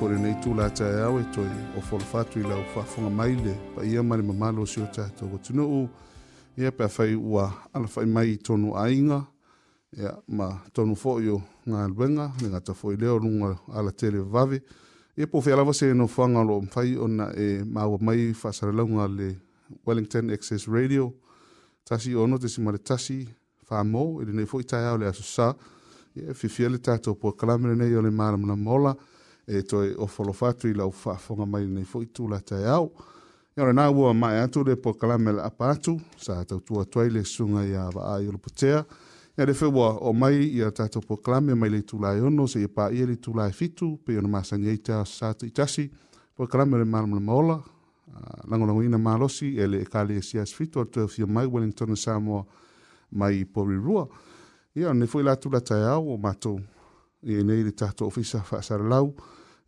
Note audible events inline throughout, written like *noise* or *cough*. fori nei tu la tae au e toi o fol fatu i lau whafunga mai le pa ia mare ma malo si o to o tino u ia pa whai ua ala whai mai tonu ainga ya ma tonu fo i o ngā luenga me ngā tafo i leo runga ala tele vavi e po whi alawa se no whanga lo mwhai o na e maua mai whasara launga le Wellington Access Radio tasi ono te simare tasi whamo e ili nei fo i tae au le asusa fi fifia e le tato po kalamere nei o le maramuna mola ia e toi o folofatu i lau whaafonga mai nei fwoi tūla tai e au. Iore nā ua mai atu le po kalame la apa atu, sa tau tua tuai le sunga i awa a iolo potea. Ia le whewa o mai i a tātou po kalame mai le tūla i ono, se i pā i e le tūla i fitu, pe iona māsa ni eita o sātu i tasi, po kalame le marama le maola, langolango ina mālosi, e le e kāle e siās fitu, o tūla fia mai Wellington Samoa mai i pori rua. Ia, ne fwoi la tūla tai e au o mātou, i e nei le tātou ofisa whaasara lau,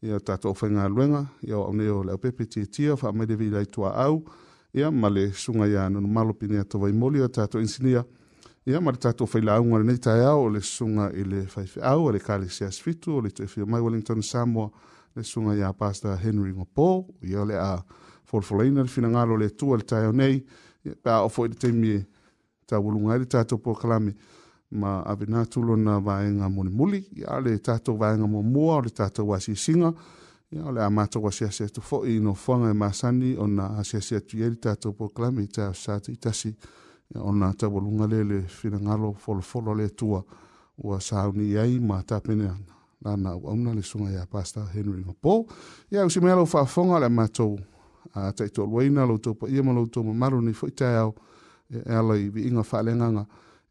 ia tatou faigaluega ia o aunei o le aupepe tiatia faamailevilai tuaau ia ma le suga ia nonomalo pine atovaimoli a tatou insinia ia ma le tatou failauga lenei taeao o le susuga i le faifeau a le kalesia sefitu o le toefia mai wellington samoa le susuga iā pasta henry gopo ia le a folofoloina le finagalo le atua le taeao nei pe a o foi le taimi tauluga ai le tatou poakalame ma ave na tulo na vaenga mo muli ya le tato vaenga mo mo le tato wa singa ya le amato wa si se to fo ino fonga e ma sani ona si se tu yeri tato po klamita sa ti tasi ona ta volunga le le fina ngalo fol fol le tua wa sa ni yai ma ta pene na na ona le sunga ya pasta henry ma po ya usi melo fa fonga le mato a tato lo ina lo to po ye lo to maru ni fo tao e ala i vi inga fa le nganga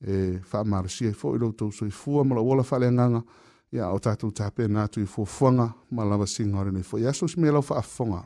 e fa marsi e fo i loto so i fua mala wala fale nganga ya o tatu tape natu i fua fuanga mala wa singa rene fo ya so si me lau fa afonga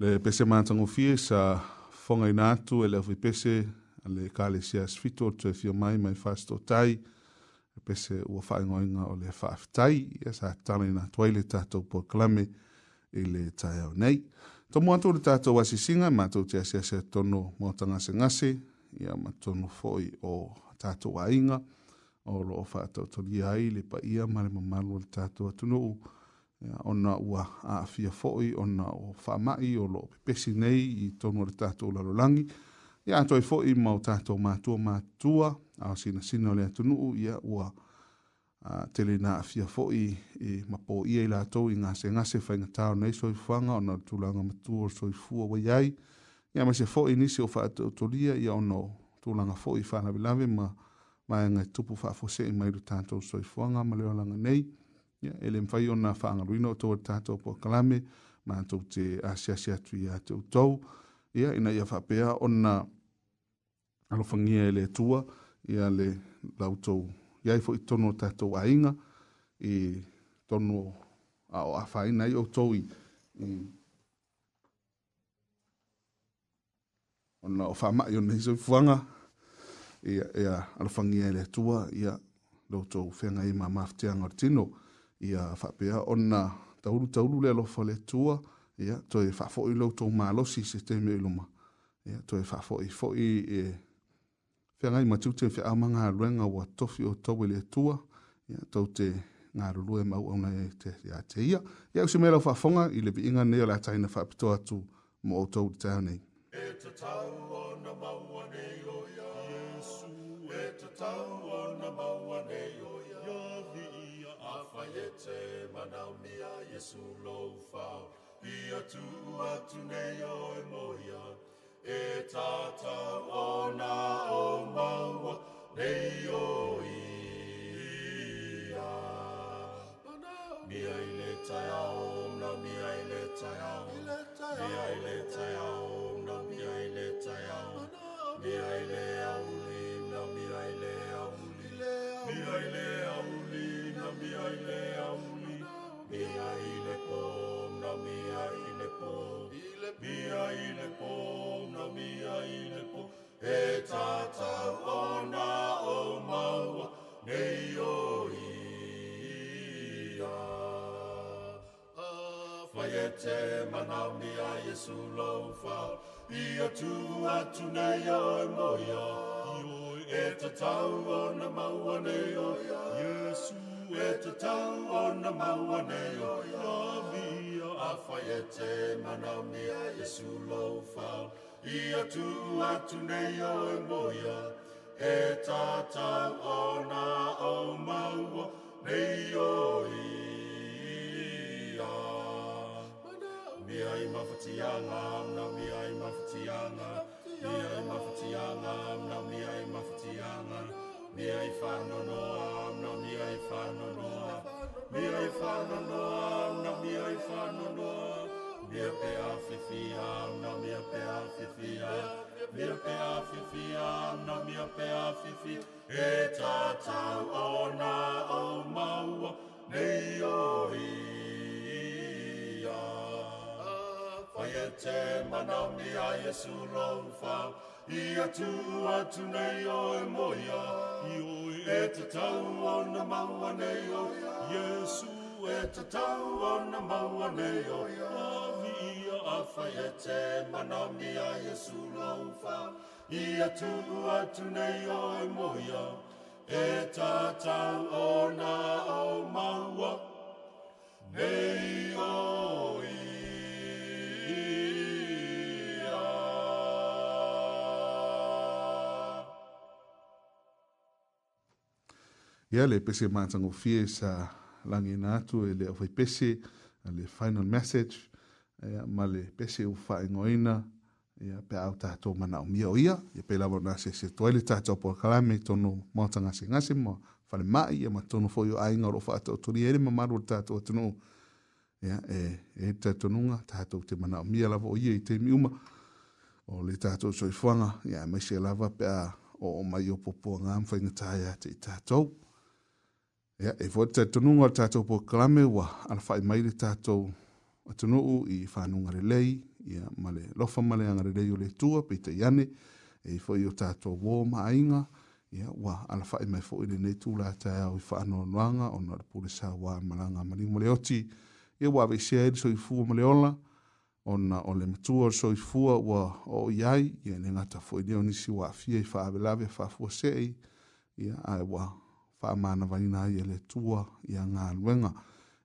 le pese mātango fie sa fonga i nātu e le awhi pese a le kāle sia sfito tu e fio mai mai whāsto tai e pese ua whaingoinga o le whaafitai e sa tāna i nā tuaile tātou pua klame i le tai au nei. Tō mātou le tātou wasi singa mātou te asia se tono mōta ngase ngase i a mātono fōi o tātou a inga o lo o whaatau tōli ai le pa ia mare mamalu le tātou atunuu. Tātou ya ona ua fia foʻi ona o faamaʻi o loo pepesi nei i to to la lo langi ya le tatou lalolagi mo ta to ma to ma tua a sina sina o le atunuu ya ua a telena fia foi e mapo ia ila to inga se nga se fa ngata na iso fanga ona tulanga matu o so fu o yai ya ma se fo ini se fa to lia ya ono tulanga fo i fa na bilave ma ma e nga tupu fa fo se mai ru tanto so fanga ma le langa nei ya yeah, elem fai ona fanga ruino to tato po kalame ma to te asia sia tu ya to to ya ina ya fapea ona alo fangia ele tua ya le lauto ya fo itono tato ainga e tono a o afai nai o toi e, ona o fama yo nei so fanga ya ya alo fangia ele tua ya lauto fenga i ma maftianga tino ia whapea ona tauru tauru le alofa le tua ia to e whafo i lau tau lo si te me iluma ia to e whafo i fo i e whenga i matiu te whi amanga luenga wa tofi o tau le tua ia to te ngā rulu e mau ona e te ia te ia ia usi mea lau whafonga i lebi inga neo la taina whapitoa tu mo o tau di e te tau o na mau Yesu lofau Ia tu atu nei moia E tata ona o maua Nei o ia Mia tai na mia i tai aom Mia i tai na mia i tai Mia mia i le po, na mia i le po, e tata o maua, nei o i a. A whai e te manau ni a Jesu lau whao, i a maua nei e o i a. Jesu, maua nei o whai e te mana mea e su lau whau. I atu atu nei o e moia, he tātau o nā o maua, nei o ia. Mea i mawhatianga, na mea i mawhatianga, mea i mawhatianga, na mea i mawhatianga. Mea i whanonoa, na mea i whanonoa, mea i whanonoa. Jesu rau whau I atu atu nei o e moia I oi e te tau o na maua nei o Jesu e te tau o na maua nei o A vi ia a whai e te manami a Jesu rau whau I atu atu nei o e moia E ta tau o na o maua Nei o ia ia le pese matagofie sa lagina atu e le afai pese le final message ia ma le pese ua faaigoina ia pe au tatou manaʻomia o ia ia pei lava ona sese toai le tatou apoakalame tonu maotagasigasi ma falemaʻi ia ma tonu foʻi o aiga e o loo faatoʻatolia ai le mamalu o le tatou atunuu ia e e tatonuga tatou te manaʻomia lava o ia i teimi uma o le tatou soifoaga ia e maise lava pea oo mai o popoaga ma faigatā iā te i tatou Ia, e fwoi te tonunga o tātou po kalame wa ala whae mai le tātou atunuu i whanunga le lei, ia male lofa male anga le lei o le tua, pe te iane, e fwoi o tātou wō maainga, ia wa ala whae mai fwoi le nei tūla tae au i whanua nuanga, o nga rapule sa wā malanga mani mole oti, ia wa ave sia eri so i fua male ola, o na o le matua so i fua wa o iai, ia ne ngata fwoi leo nisi wa fia i whaavelave, whaafua sei, ia ai wa, whaamana wai nā e ia le tua i a ngā luenga.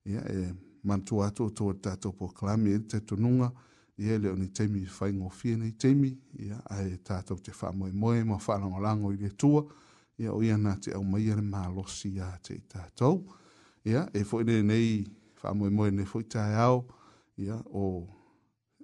Ia e mantu ato o tō tātou po kalami e te tununga, ia e le o ni teimi i whai ngō fie nei teimi, ia a e tātou te whaamoe moe ma whaalanga lango i le tua, ia o ia nā te au maia le mālosi a te tātou. Ia e fo nei nei whaamoe moe ne fo i tāe au, ia o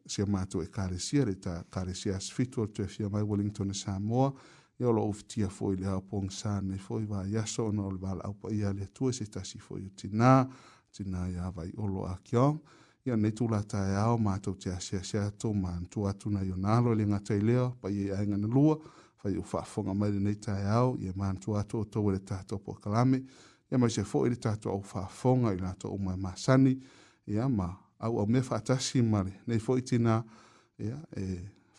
sia mātou e kāresia, re tā kāresia asfitu o tue fia mai Wellington e Samoa, e of tia foi le hapong sane foi va yaso no le bala upa ia le tue se tasi foi tina tina ya vai olo a kia ia ne tula ta e ao ma tau te asia se ato ma antu atu na yonalo le ngata i leo pa ia inga na lua fai ufa fonga mai ne ta e ao ia ma antu atu o tau e le tato po kalame ia ma se foi le tato au fa fonga i lato o mai masani ia ma au au mefa atasi mare Nei foi tina ia e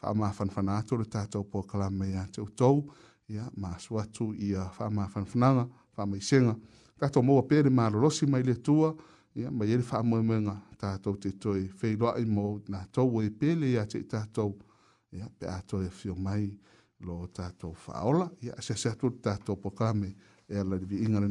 whaamāwhanwhana atu le tātou pō kalama ya atu tau, ia, mā suatu i a whaamāwhanwhananga, whaamaisenga. Tātou mōa pēre mā lorosi mai le tua, ia, mai ele whaamuemenga tātou te toi whiloa i mō nā tau e pēle i atu tātou, ia, pe ato e whio mai lo tātou whaola, ia, se se atu tātou pō kalama e ala rivi ingare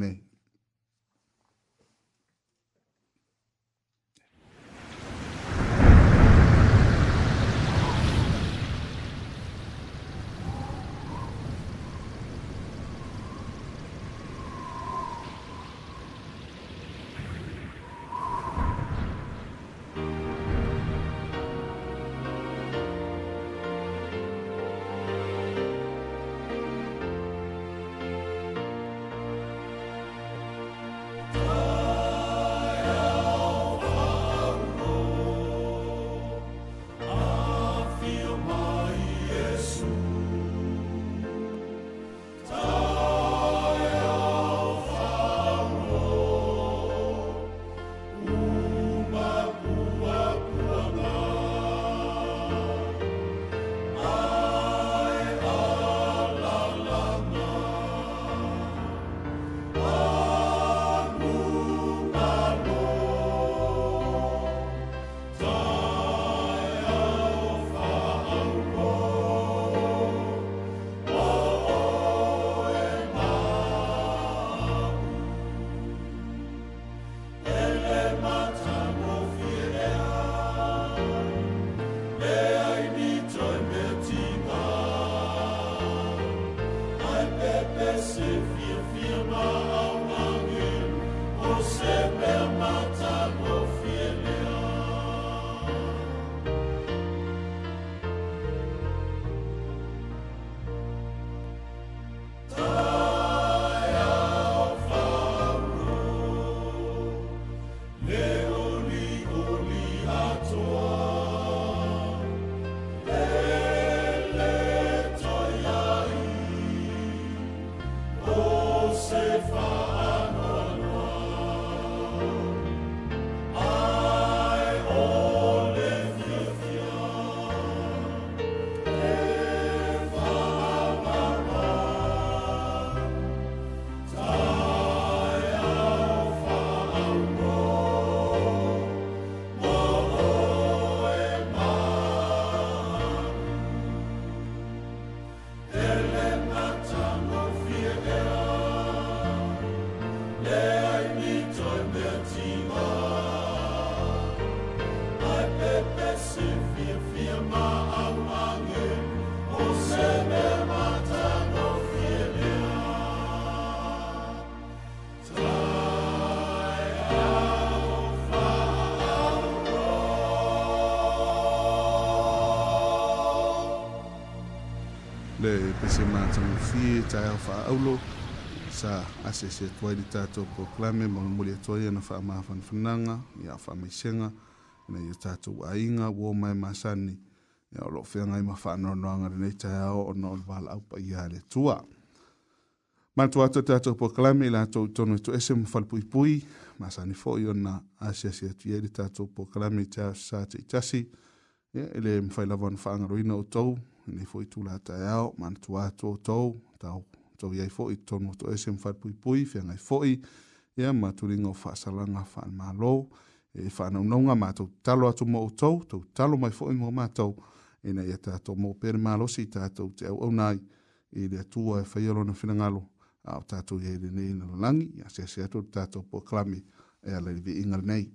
tangu fie ta ya fa aulo sa ase se toi di tato proklame ma mo le toi na fa ma fan fananga ya fa mi senga na ya tato ainga wo mai masani ya lo fe ngai ma fa no no nga le ta ya o no val au pa ya le tua ma tua e to tato proklame la to e to no to ese mo fal pui pui masani fo yo na ase se toi di tato proklame ta sa ti tasi ya ele mfailavon fa ngaroina o tou nei foi tu la ta e ao man tu a to to ta to ia foi to no to esem fa pui pui fe nei foi ia ma tu ringo fa sala nga fa ma e fa no no nga ma to talo atu mo to to talo mai foi mo ma to ina ia ta to mo per ma lo si ta to te e o nai e le tu a fa yo no fina ngalo a ta to ye de nei no langi ia se se to ta to po klami e ala vi ingal nei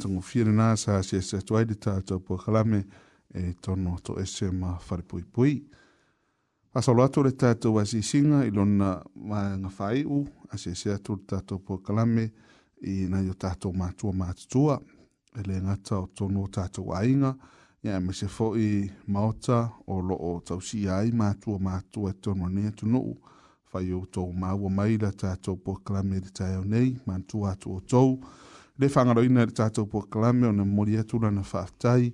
tangu fiere nā sa se se tuai di tātou pua kalame e tono to ese ma whare pui pui. Pasalo atu le tātou asi singa i lona maa whai u a se se atu le tātou pua kalame i nā yo tātou mātua mātutua e le ngata o tono tātou ainga ia e me se fo i maota o lo o tau si ai ma ma mātua e tono nea tunu whai o tau maua maila tātou pua kalame di tāio nei ma atu o tau mātua le whangaroina le tato pua kalame o na mori atu lana whaatai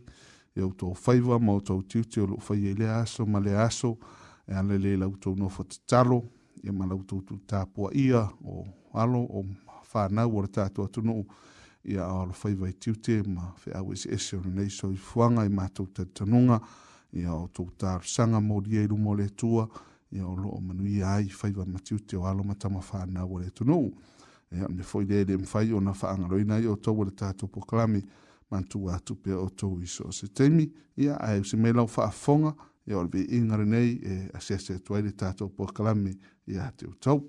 e au tō whaiva ma o tau tiuti o lo whai e le aso ma le aso e ale le lau tō no whatitaro e ma lau tō tū tāpua ia o alo o whanau o le tātou atu no i e a o lo whaiva i tiuti e ma whi au esi esi o nei so i whuanga i e mātou tātanunga i a o tō tāru sanga mori e rumo le tua i a o lo o manu i ai whaiva ma tiuti o alo ma tama whanau o le tunu no ya me foi de de mfai ona fa angro ina yo to wala ta to proclame mantu wa tu pe o to iso se temi ya ai se me lo fa fonga ya e olbi ingre nei e asese toile ta to proclame ya te tau.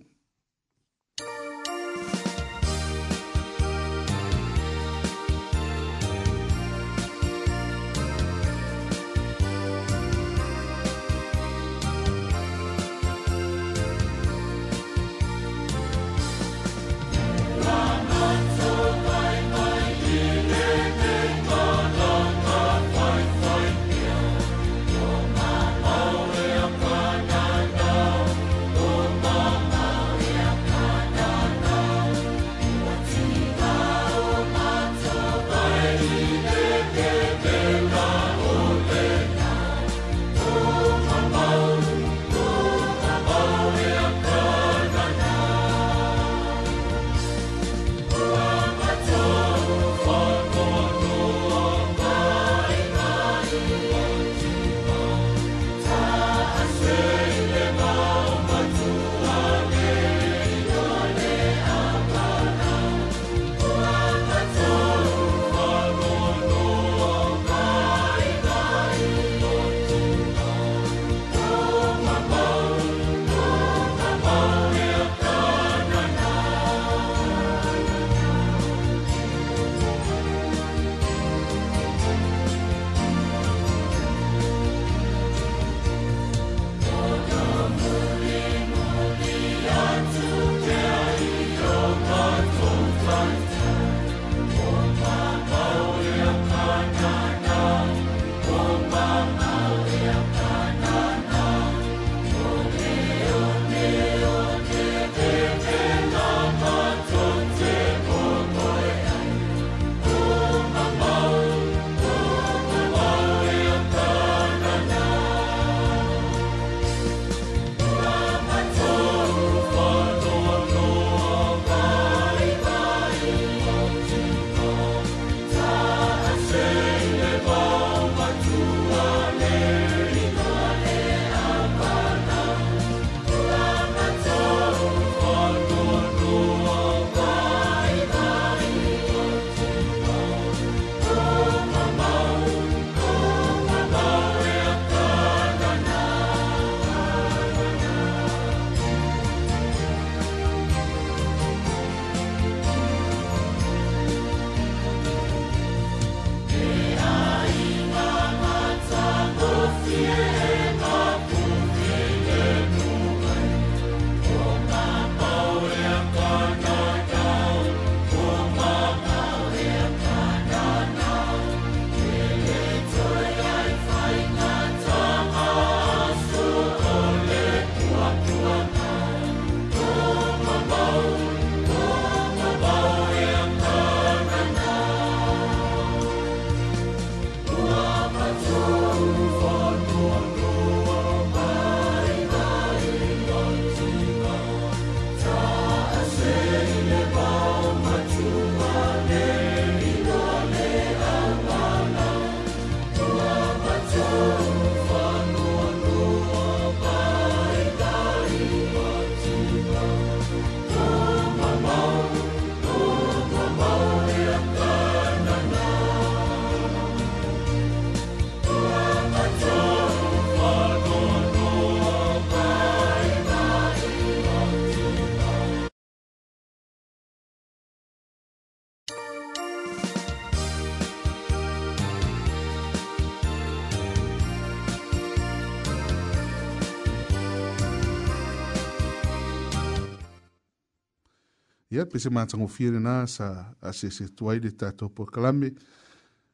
ia pe se matagofia lenā sa asese tuai le tatou pokalame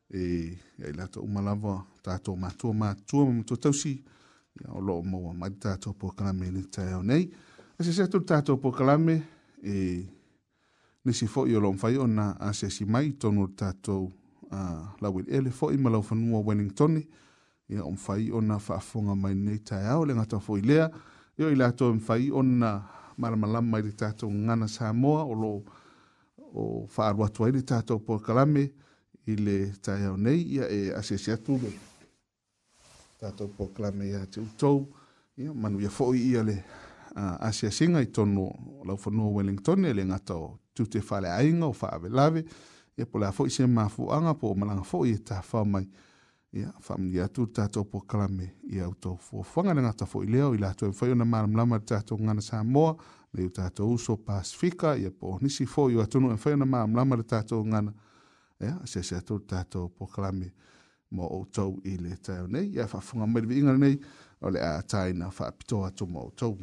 e ai latou malava tatou matua matua ma matua tausi ia o loo maua mai le tatou pokalame le taeao nei asese atu le tatou pokalame e nisi foʻi o loo mafai ona asesi mai tonu le tatou lauiliele foʻi ma laufanua wellington ia o mafai ona faafoga mai lenei taeao le gata foʻi lea ia i latou e mafai ona malamalama i le tatou ngana samoa o lo o faalu atu ai le tatou pokalame i le taeao nei ia e asiasi atu le tatou pokalame ia te utou ia manuia foʻi ia le asia asiasiga i tonu laufanua wellington e le gata o tute faaleaiga o faavelave ia po le a foʻi se mafuaga po o malaga foʻi e tafao mai ya famili atu tato po kalame ia uto fo fanga na ta fo ileo ila to fo na malam lama tato ngana sa mo na uta to uso pasifika ia po nisi fo yo atu no e fo na malam lama tato ngana ia se se atu tato po kalame mo uto ile ta nei ya fa funga mer vinga nei ole a taina fa pito atu mo uto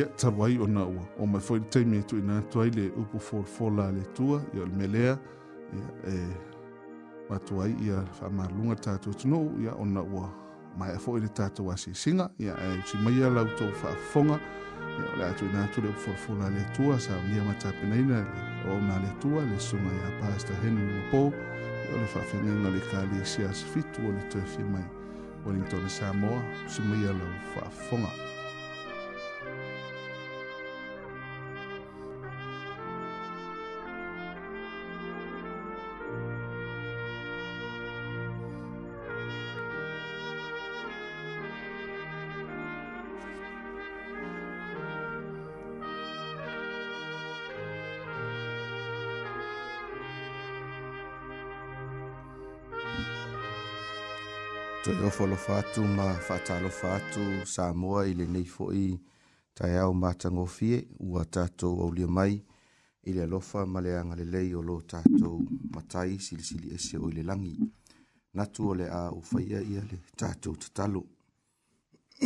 lea talu ai ona ua o mai foʻi le taimi e tuuina atu ai le upu folafola a le atua ia o le melea ia e atu ai ia faamaluga le tatou atunuu ia ona ua mae foʻi le tatou asiasiga ia e simaia lautou faafofoga ia o le a tuuina atu le upu folafola a le atua sa olia matapenaina ona le atua le suga iā pasta henry mapō ia o le faafegaiga le kalesia sefitu o le toe fia mai wellington samoa simaia lau faafofoga folofa atu ma faatalofa atu sa moa i lenei foʻi taeao matagofie ua tatou aulia mai i le alofa ma le agalelei o lo tatou matai silisili ese o i le lagi natu o le a ufaia ia le tatou tatalo *clears throat*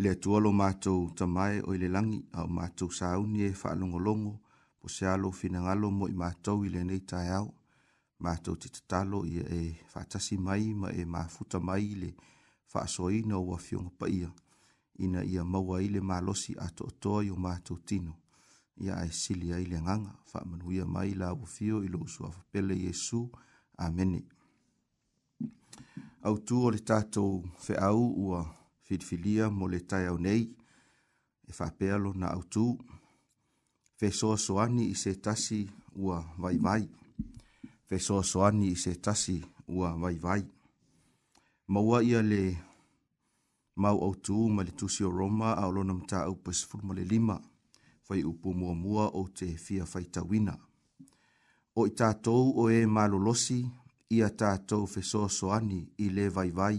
le atualo matou tamae o i le lagi ao matou sauni e faalogologo po se alo finagalo mo i matou i lenei taeao mātou te tatalo ia e whātasi mai ma e mafuta mai le whāsoina o wafionga pa ia. Ina ia maua i le mālosi ato atoa i o mātou tino. Ia ai sili ai le nganga, whāmanuia mai la wafio i lo usua whapele Jesu. Amene. Au tū o le tātou fe au ua filfilia mo le tai au nei, e whāpealo na au tū. Fe soa soani i se tasi ua vai vai. Mm fe soa soani i se tasi ua vai vai. Maua ia le mau au tū ma le tusi o Roma a olona mta au pasifuru ma le lima fai upu mua mua o te fia fai tawina. O i tātou o e malolosi ia tātou fe soa soani i le vai vai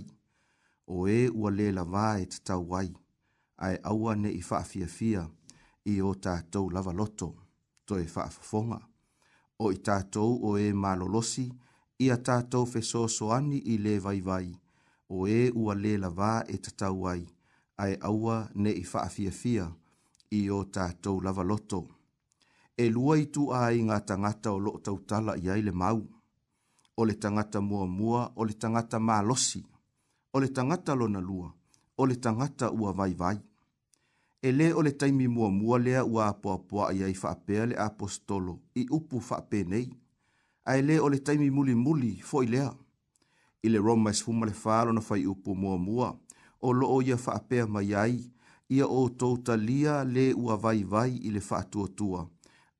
o e ua le lava e te tau wai ai aua ne i faa fia fia i o tātou lava loto to e faa fofonga o i tātou o e malolosi, i a tātou fe soani i le vai vai, o e ua le lava e tatau ai, ai aua ne i faafia fia, i o tātou lava loto. E lua i tu ai ngā tangata o lo tautala i aile mau, o le tangata mua mua, o le tangata malosi, o le tangata lona lua, o le tangata ua vai vai e lē o le taimi muamua lea ua apoapoaʻi ai faapea le apostolo i upu faapenei ae lē o le taimi mulimuli foʻi lea i le roma esfuma le fā lona fai upu muamua o loo ia faapea mai ai ia outou talia lē ua vaivai i le faatuatua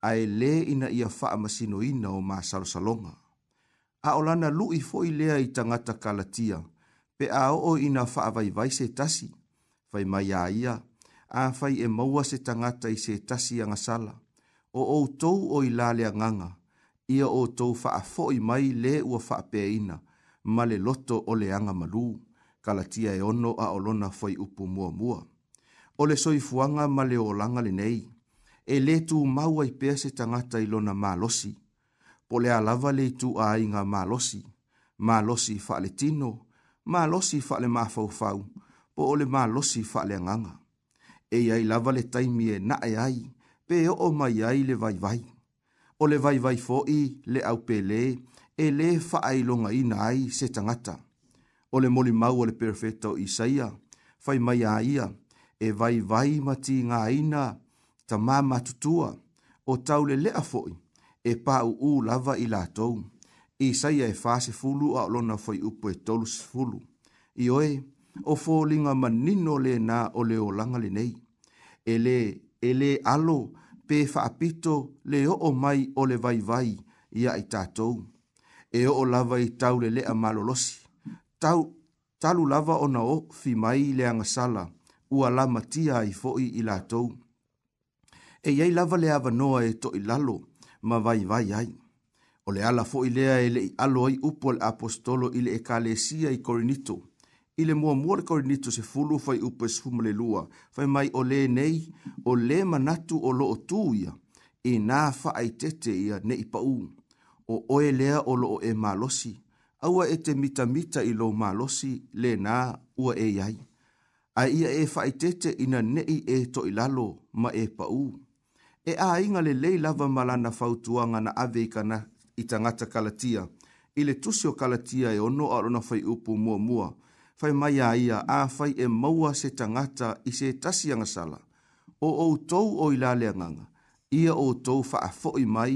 ae lē ina ia faamasinoina o masalosaloga a o lana luʻi foʻi lea i tagata kalatia pe aoo ina faavaivai se tasi fai mai ia ia āwhai e maua se tangata i se tasi anga sala. O o tou o i lalea nganga, ia o tou wha i mai le ua wha ina, ma le loto o le anga malu, kalatia e ono a olona foi upu mua mua. O le soifuanga ma le o langa le nei, e le tu maua i pea se tangata i lona malosi, po le alava le tu a inga malosi, malosi wha le tino, malosi wha le mafaufau, po o le malosi wha le nganga e ai lava le taimi e na e ai, pe o o mai ai le vai vai. O le vai vai fo i le au pele, e le fa ai longa i nai se tangata. O le moli mau o le perfeta Isaia, fai mai a ia, e vai vai mati ngā ina, tama māma tutua, o tau le lea foi, e pa u u lava i lātou. Isaia e fā se fulu a olona foi upo e tolu se fulu. I oe, o fōlinga manino le nā o le o langa le nei. E le, e le alo pe whaapito le o o mai o le vai vai ia i tātou. E o o lava i tau le lea malolosi. Tau, talu lava o na o fi mai le angasala ua la matia i fōi i lātou. E iei lava le ava noa e to i lalo ma vai vai ai. O le ala fōi lea e le i alo ai upo apostolo i le e i korinito ile le mua mua le korinito se fulu fai upe sfuma le lua, fai mai o le nei, o le manatu o lo o e nā whaai tete ia ne i pau, o oe lea o lo o e malosi, aua e te mita mita i lo malosi le nā ua e iai. A ia e whaai tete ina ne i e to i ma e pau. E a inga le lei lava malana fautuanga na aveikana i tangata kalatia, ile le tusio kalatia e ono arona fai upu mua mua, fai mai a ia a fai e maua se tangata i se tasianga sala. O o tou o i nganga, ia o tou faa i mai,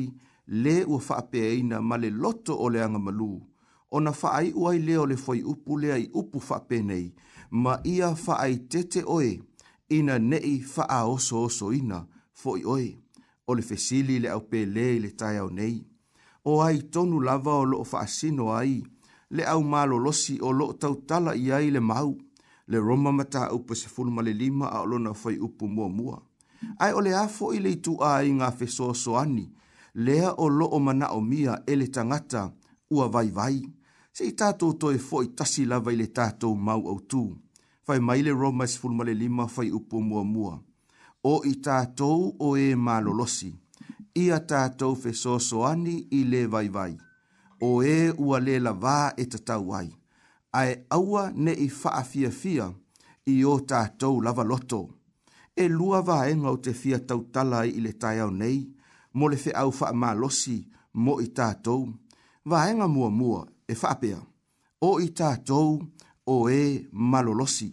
le ua faa peaina ma le loto o le anga malu. O na faa i uai leo le fai upu le ai upu faa penei, ma ia faa ai tete oe, ina nei faa oso oso ina, foi oe, o le fesili le au pe le le tai au nei. O ai tonu lava o lo faa sino ai, le au malo losi o lo tau tala i ai le mau, le roma mata upa se fulu male lima a olona fai upu mua mua. Ai ole afo i le itu a i ngā feso soani, lea o lo o mana o mia e le tangata ua vai vai. Se i tātou toi fo i tasi lava i le tātou mau au tū. Fai mai le roma se fulu male lima fai upu mua mua. O i tātou o e malo losi. Ia tātou feso soani i le vai vai o e ua le la vā e tatau ai. Ai aua ne i faa fia fia i o tātou lava loto. E lua vā e ngau te fia tau tala i le tai au nei, mo le fe au faa mā losi mo i tātou. Vā e ngā mua mua e faa pia. O i tātou o e malolosi.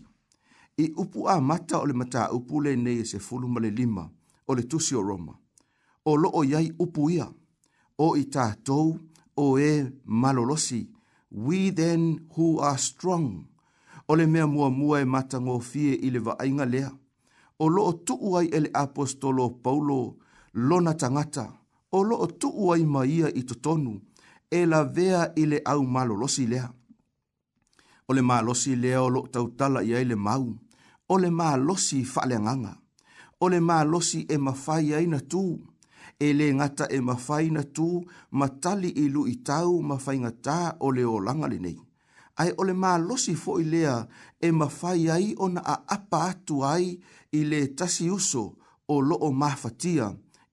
I upu a mata o le mata upu le nei e se fulu male lima o le tusi o Roma. O lo o yai upu ia. O i tātou o e malolosi. We then who are strong. O le mea mua mua e mata ngō fie i le vaainga lea. O loo tuu ai ele apostolo Paulo lona tangata. O loo tuu ai maia i totonu. E la vea i le au malolosi lea. O le malosi lea o loo tautala i ai mau. O le malosi fa le nganga. O le malosi e mawhai ai na tuu ele le ngata e mawhaina tū ma tali i lu i tau mawhainga tā o le o langali nei. Ai ole le losi fo i lea e mawhai ai ona a apa atu ai i le tasi uso o loo mawhatia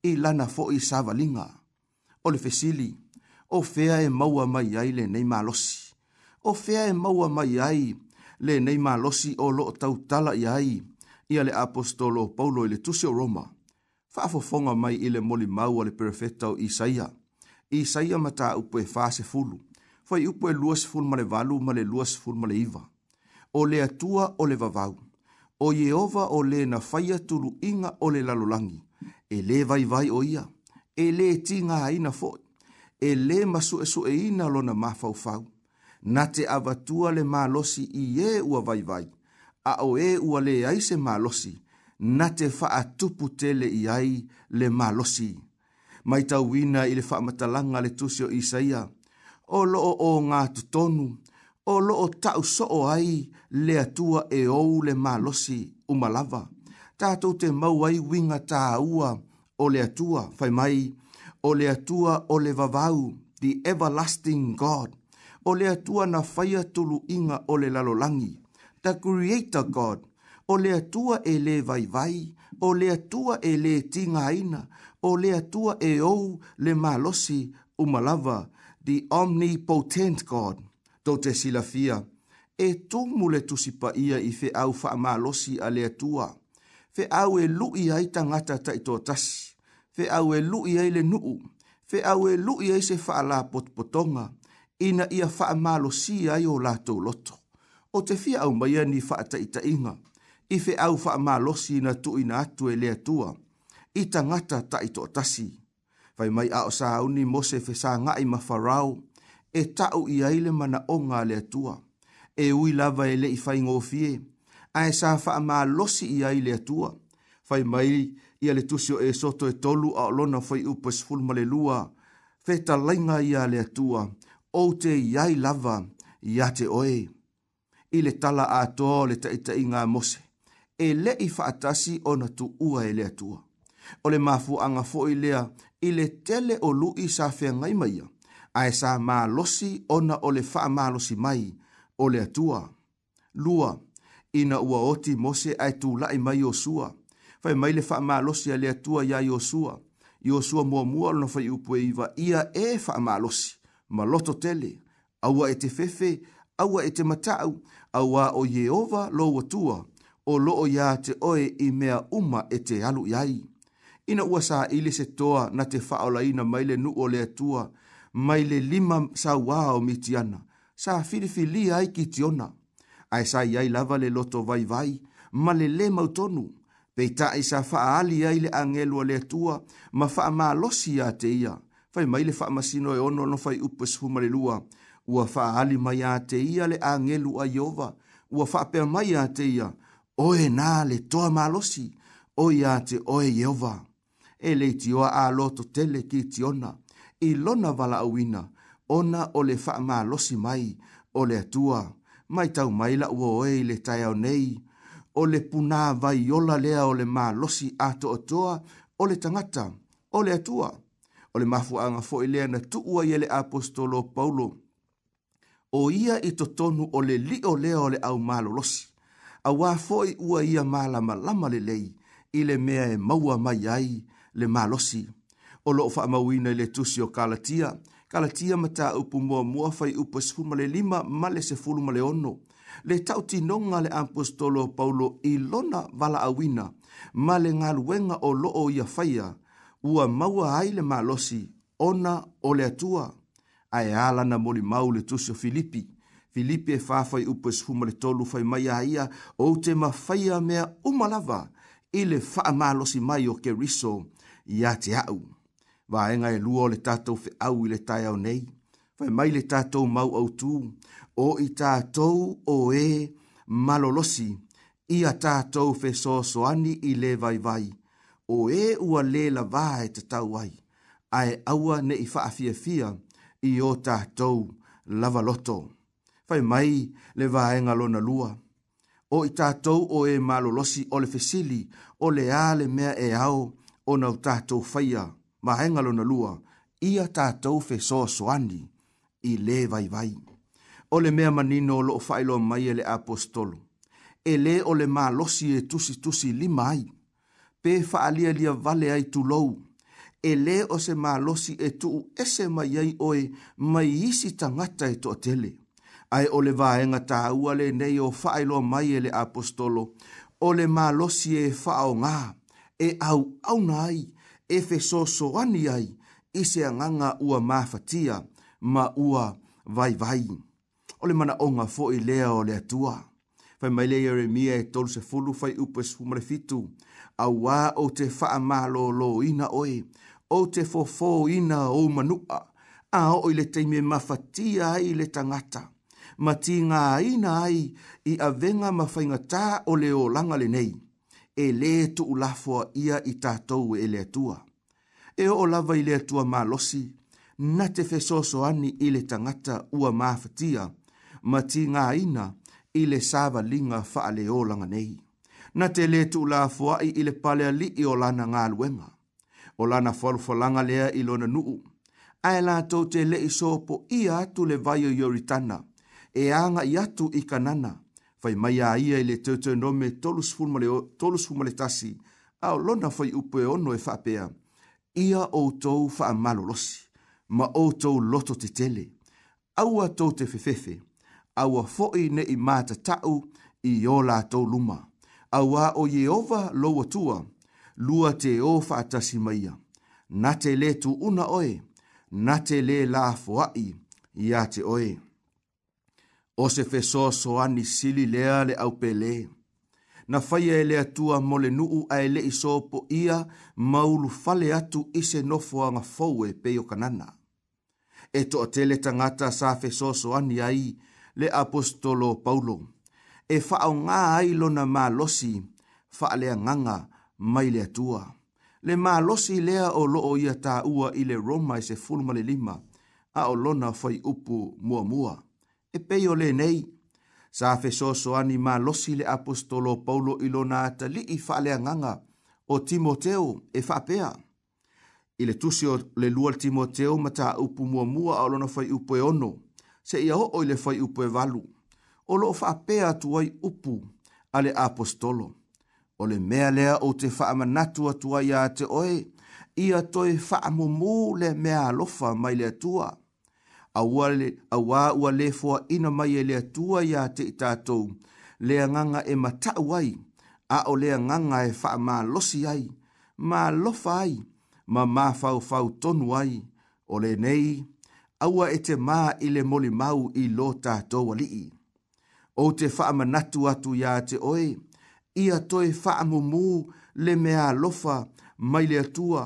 i lana fo i savalinga. O le fesili, o fea e maua mai ai le nei losi. O fea e maua mai ai le nei losi o loo tautala i ai i le apostolo Paulo i le tusio Roma faafofoga mai i le molimau a le perefeta o isaia isaia ma taupu e fasefulu fai upu e luasefulu ma le valu ma le luasefulu ma le iva o le atua o le vavau o ieova o lē na faia tuluʻiga o le lalolagi e lē vaivai o ia e lē tigāina foʻi e lē ma suʻesuʻeina lona mafaufau na te avatua le malosi i ē e ua vaivai a o ē e ua lē ai se malosi na te whaatupu tele i ai le malosi. Mai tau wina i le whaamatalanga le tusio Isaia, o loo o ngā tutonu, o loo tau soo ai le atua e ou le malosi umalava. Tātou te mau ai winga tā ua o le atua, fai mai, o le atua o le vavau, the everlasting God, o le atua na whaia tulu inga o le lalolangi, the creator God, o le atua e le vaivai, o le atua e le tinga aina, o le atua e ou le malosi umalava, the omnipotent God. Tau te silafia, e tu mule tusipa ia i fe au wha malosi a le atua, fe au e lui ai tangata ta i tas, fe au e lui ai le nuu, fe au e lui ai se wha la potpotonga, ina ia wha malosi ai o lato loto. O te fia au maia ni wha ta i ta inga, i fe au wha ma losi na tu i na atu e lea tua, i ta ngata ta i tō tasi. Vai mai a o sa auni mose fe sa ngā i mawharau, e tau i aile mana o ngā lea tua, e ui lava e le i fai ngō fie, a e sa wha ma losi i aile lea tua, vai mai i ale tusio e soto e tolu a o lona fai upas fulmale lua, fe ta lainga i a tua, o te iai lava i a oe. I tala a tō le taita i ngā mose e le i faatasi o na tu ua e le atua. O le mafu anga fo i lea i le tele o lu i sa fea ngai maia, a e sa maa losi o na o le faa maa losi mai o le atua. Lua, ina ua oti mose ai tu lai mai o sua, fai mai le faa maa losi a le atua ya yo sua, yo sua mua mua lona fai upue iwa ia e faa maa losi, ma loto tele, awa e te fefe, awa e te matau, awa o Yehova lo watua, o loo ya te oe i mea uma e te alu yai. Ina ua sa ili se toa na te faola ina maile nu o lea tua, maile lima sa wao mitiana, sa filifili ai ki tiona. Ai sa yai lava le loto vai vai, ma le le mautonu, peita i sa faa ali ai le angelu o lea tua, ma faa maa losi ya te ia, fai maile faa masino e ono no fai upes humarelua, ua faa ali mai ya te ia le angelu a Jehova, ua faa pia mai ya te ia, o e nā le toa malosi o ia te o e Yehova. E le ti oa a loto tele ki ti ona, i lona wala awina, ona o le wha malosi mai, o le atua, mai tau mai la ua oe i le tai au nei, o le puna vai yola lea o le malosi a to toa, o le tangata, o le atua, o le mafu anga fo i lea na tuua i e le apostolo Paulo, o ia i totonu o le li o lea o le au malolosi a wā fōi ua ia māla malama le lei, i mea e maua mai ai le mālosi. O loo wha amawina le tusi o kalatia, kalatia mata upu mua mua fai upu e sifuma le lima ma le sefuluma le ono. Le tauti nonga le apostolo paulo i lona vala awina, male le ngaluenga o loo ia faya, ua maua ai le malosi, ona ole le atua. Ae ala na moli mau le tusi o Filipi. Filipe fafai upo esu le tolu fai mai a ia o te mawhaia mea umalawa i le whaamalosi mai o ke riso i a te au. Wa enga e lua le tātou fe au i le tai au nei, fai mai le tātou mau au tū, o i tātou o e malolosi i a tātou fe soani i le vai vai, o e ua le la vae te tau ai, ae aua ne i whaafia fia i o tātou lava loto fai mai le vaenga lona lua. O i tātou o e malolosi o le fesili o le ale mea e au o nau tātou faia vaenga lona lua ia tātou fe soa soani i le vai vai. O le mea manino lo o failo mai e le apostolo. E le o le malosi e tusi tusi lima ai. Pe faalia lia vale ai tulou e le o se malosi e tuu ese mai ai oe mai isi tangata e toa tele ai o le vaenga ta uale nei o failo mai e le apostolo, ole le malosi e fao ngā, e au au nai, e fe soso ani ai, i se anganga ua mafatia, ma ua vai vai. Ole le mana onga fo i lea o le tua. Fai mai lea e mia e tolu se fulu fai upe sfumare fitu, au wā o te faa malo lo ina oe, o te fo fo ina o manua, a o i le teime mafatia ai le tangata ma ti ngā ina ai i a venga ma whainga tā o leo langa le nei, e le tu ulafoa ia i tātou e le tua. E o lava i le tua mā losi, na te fesoso ani i le tangata ua mā fatia, ma ti ngā ina i le sāva linga wha a leo langa nei. Na te le tu ulafoa i i le palea li i o lana ngā luenga. O lana whalufalanga lea i lona nuu, ae tau te le i ia tu le vai o yoritana, e anga i atu i kanana, fai mai a ia i le teutu nome tolus fumale tasi, a lona fai upo e ono e whapea, ia o tou wha malolosi, ma o tou loto te tele, aua tou te fefefe, aua foi ne i mata tau i o la tou luma, aua o Jehova loa tua, lua te o wha tasi mai a, na te le tu una oe, na te le la foai, ia te oe o se fesoasoani sili lea le aupele na faia e le atua mo le nuu ae leʻi soopoʻia ma ulufale atu i se nofoaga fou e pei o kanana e toʻatele tagata sa fesoasoani ai le apostolo paulo e faaaogā ai lona malosi faaleagaga mai le atua le malosi lea o loo ia taʻua i le roma e se fulu ma le lima a o lona fai upu muamua mua e pei o lenei sa fesoso ani ma losi le apostolo paulo i lona atalii o timoteo e faapea Ile le o le lua timoteo ma taupu muamua a o lona faiupu e ono ia ho oile fai faiupu e valu o lo faapea atu ai upu a apostolo o le mea lea o te faamanatu atu ai iā te oe ia toe faamumū le mea alofa mai le atua awa ua le foa ina mai e lea tua ia te i tātou, lea nganga e matau ai, a o lea nganga e wha mā losi ai, mā lofa ai, ma mā fau fau tonu ai, o le nei, aua e te mā i le moli mau i lo tātou alii. O te wha manatu atu ia te oe, ia toi wha mū le mea lofa mai lea tua,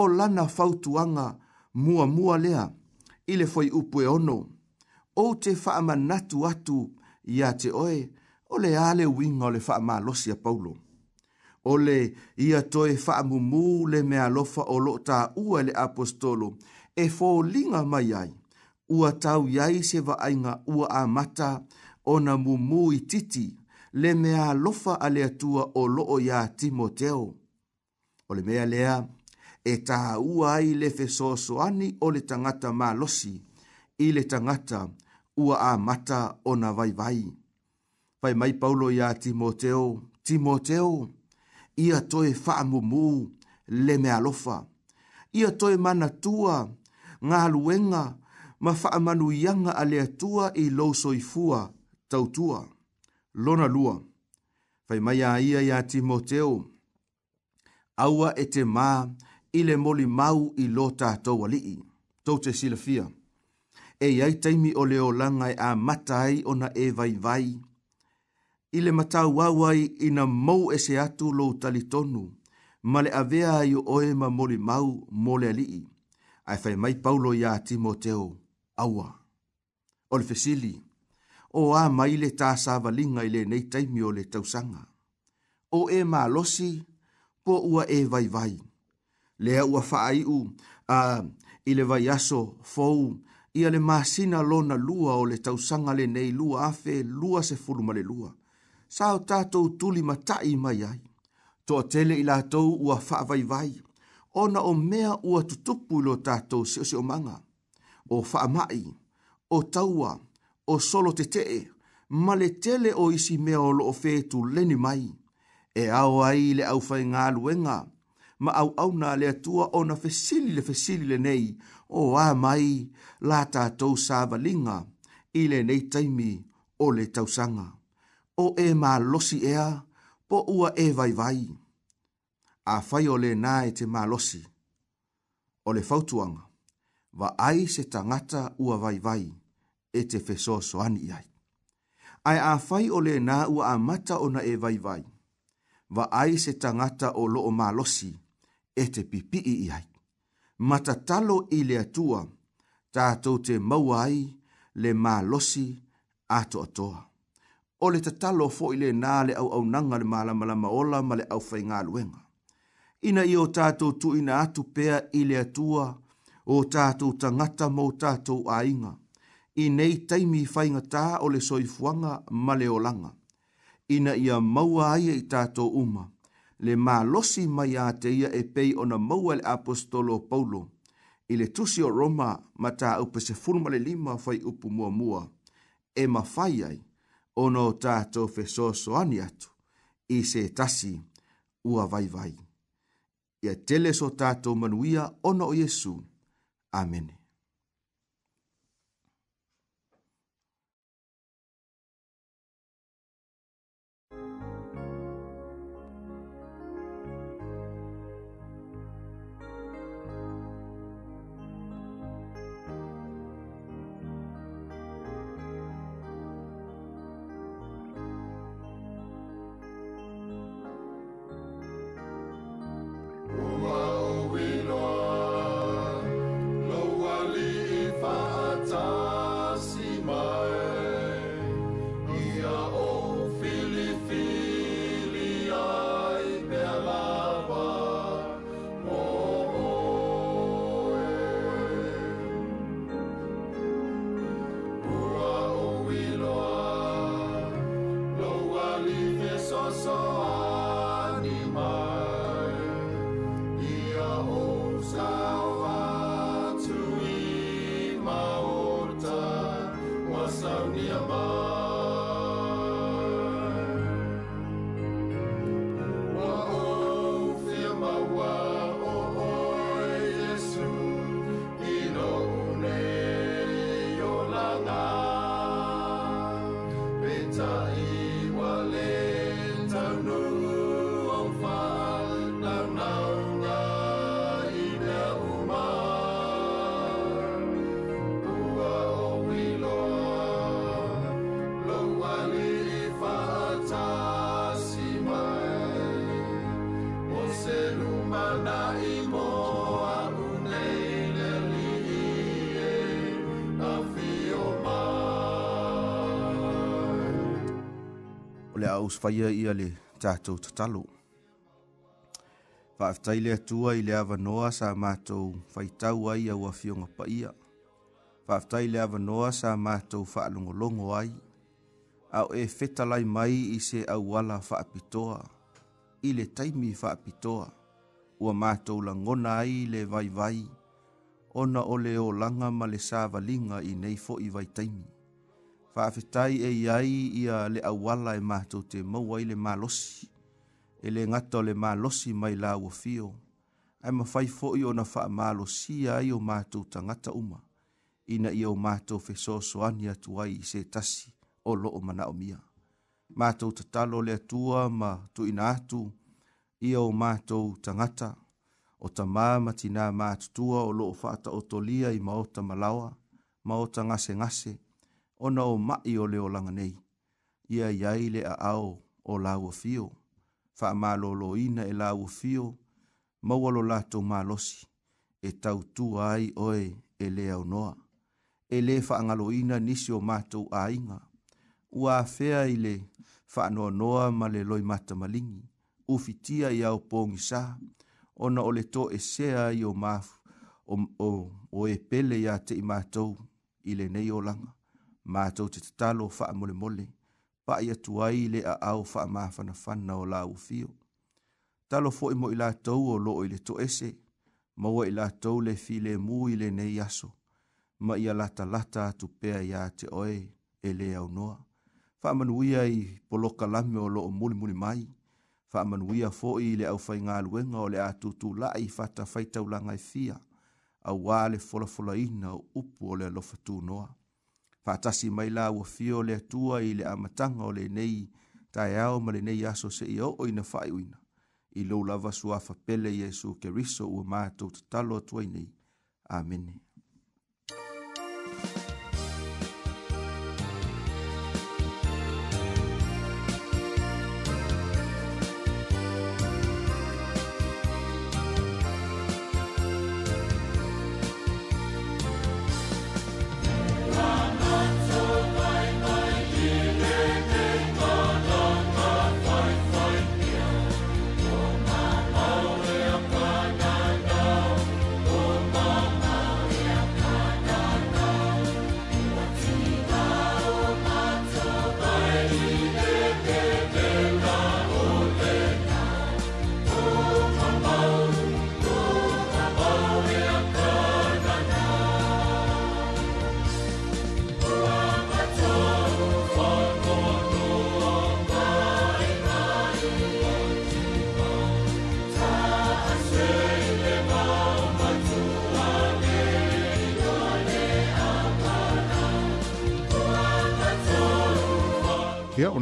o lana fautuanga mua mua lea, ile foi upu e ono. O te whaama natu atu i a te oe, o le ale winga o le whaama losia paulo. O le ia toe whaamu mū le mea lofa o lo ta ua le apostolo, e fō linga mai ai, ua tau iai se va ainga ua a mata, o na mū mū i titi, le mea lofa ale atua o loo ia timoteo. O le mea lea, e tā ua ai le fesoso ani o le tangata mālosi, i le tangata ua a mata o na vai vai. Pai mai paulo ia Timoteo, Timoteo, ia toi whaamumu le mea lofa, ia toi mana tua ngā luenga ma whaamanu ianga a lea tua i lousoi fua tautua. Lona lua, pai mai a ia ia Timoteo, aua e te maa, ile le moli mau i lo tātou alii. Tau te silafia. E iai taimi o leo langai a matai ona e vai vai. Ile matau wawai ina mou e se atu lo talitonu. Ma le avea i oe ma moli mau mole alii. Ai fai mai paulo ia timoteo. Aua. O le fesili. O a mai le tā sāvalinga i le nei taimi o le tausanga. O e ma losi po ua e vai vai lea ua faaiʻu a i le vaiaso fou ia le masina lona lua o le tausaga lenei lua afe lua sefulu ma le lua sa o tatou tuli matai mai ai tele i la latou ua faavaivai ona o mea ua tutupu i lo tatou siʻosiʻomaga o faamaʻi o taua o solo tetee ma le tele o isi mea o loo leni mai e ao ai le au ʻaufaigaluega ma au au na le tua o na fesili le fesili le nei o a mai la tātou sāva linga i le nei taimi o le tausanga. O e ma losi ea, po ua e vai vai. A fai o le nā e te ma losi. O le fautuanga, va ai se tangata ua vai vai e te feso soani ai. Ai a fai o le na ua a mata o na e vai vai. Va ai se tangata o lo o mā losi e te pipi i ai. Mata talo i le atua, tātou te mauai le mā losi ato atoa. O le tatalo fo i le nā le au au nanga le mālamalama ola ma le au fai ngā luenga. Ina i o tātou tu ina atu pea i le atua, o tātou tangata mō tātou ainga. I nei taimi whainga tā o le soifuanga ma le olanga. Ina ia maua ai e i tātou uma, le malosi mai a te ia e pei ona maua le apostolo Paulo, i le tusi o Roma ma ta upe se furma le lima fai upu mua mua, e ma fai ai, ono ta to fe so so ani atu, i se tasi ua vai vai. Ia tele so ta to manuia ono o Jesu. Amene. usfaia ia le tatou tatalo. Faafetai le atua i le ava noa sa mātou faitau ai au a fionga paia. ia. Faafetai le noa sa mātou faalongolongo ai. Au e fetalai mai i se au wala faapitoa. I le taimi faapitoa. Ua mātou la ngona ai le vai vai. Ona ole o langa ma le sāva i nei fo i vai taimi faafetai e iai ia le auala e matou te maua i le malosi e le gata o le malosi mai la uafio ae mafai foʻi ona faamalosia ai o matou tagata uma ina ia o matou fesoasoani atu ai i se tasi o mana loo manaʻomia matou tatalo le atua ma tu ina atu ia o matou tagata o tamā ma tinā matutua o loo faataotolia i maota ma lawa maota gasegase gase o na o mai o leo langa nei. Ia iai le a ao o lau o fio. Fa ma ina e lau o fio. Maualo lato ma losi. E tau tu ai oe e lea o noa. E le fa angalo ina nisi o mātou a inga. Ua fea i le fa anoa noa ma le loi mata malingi. Ufitia i au pōngi sā. Ona o le to e sea i o mafu. O, o, o e pele ya te i mātou i nei o langa matou te tatalo amole mole paʻi atu tuai le a au fa fa ma na aao faamafanafana o laufio talo fo mo i to o loo i le toese maua ila to le filemū i lenei aso ma ia la latalata tu pea iā te oe e lē aunoa faamanuia i poloka lame o muli muli mai fa faamanuia foʻi i le aufaigaluega o le a i fa fa ta tutulaʻi faatafaitaulaga e fia wale folo folo o upu o le alofa noa faatasi mai la ua fio le atua i le amataga o lenei taeao ma lenei aso seʻi oo ina faaiʻuina i lou lava suafa pele iesu keriso ua matou tatalo atuai nei amene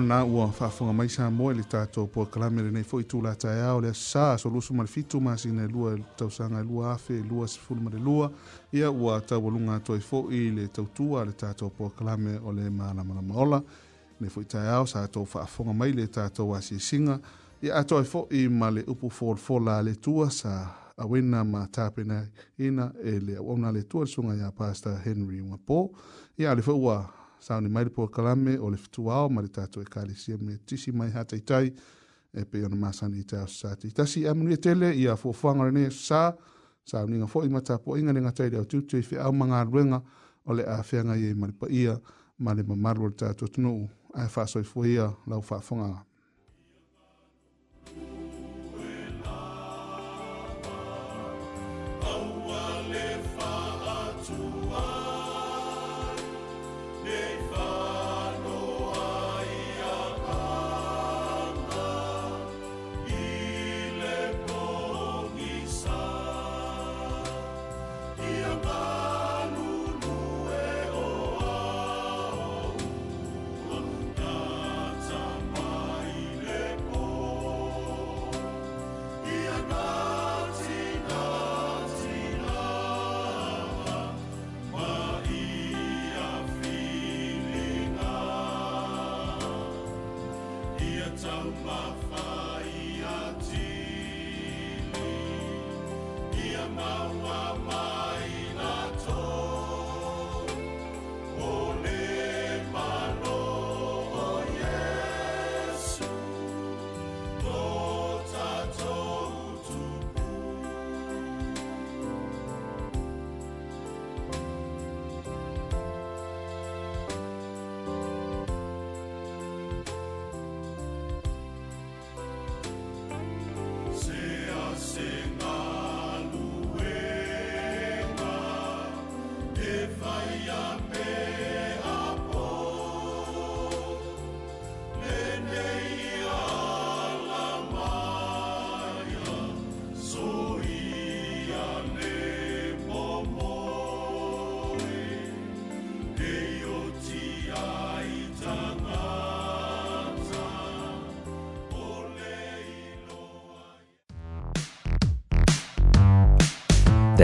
na ua whaafunga mai sa moe li tato po kalame le nei fo i tū la tae ao le asa so lusu ma le fitu ma si nei lua tau sanga lua afe lua si funu ma le lua ia ua tau walunga to i fo i le tau tua le tato po kalame o le maana mana maola nei fo i tae ao sa tau whaafunga mai le tato wa si singa ia ato i fo i ma le upu fol fola le tua sa awena ma tapena ina e le awona le tua le sunga ya pastor Henry Mwapo ia le fo ua sauni mai le puakalame o le fetuao ma le tatou ekalesia mea tisi mai hataitai e pei ona masani i tao sasati tasi e amanuia e tele ia fuafuaga lenei e sasā sauniga foʻi ma tapuaʻiga le gatai le aotutu i feau magaluega o le afeagai e ai ma le paia ma le mamalu o le tatou tunuu ae faasoifua ia lau faafogaga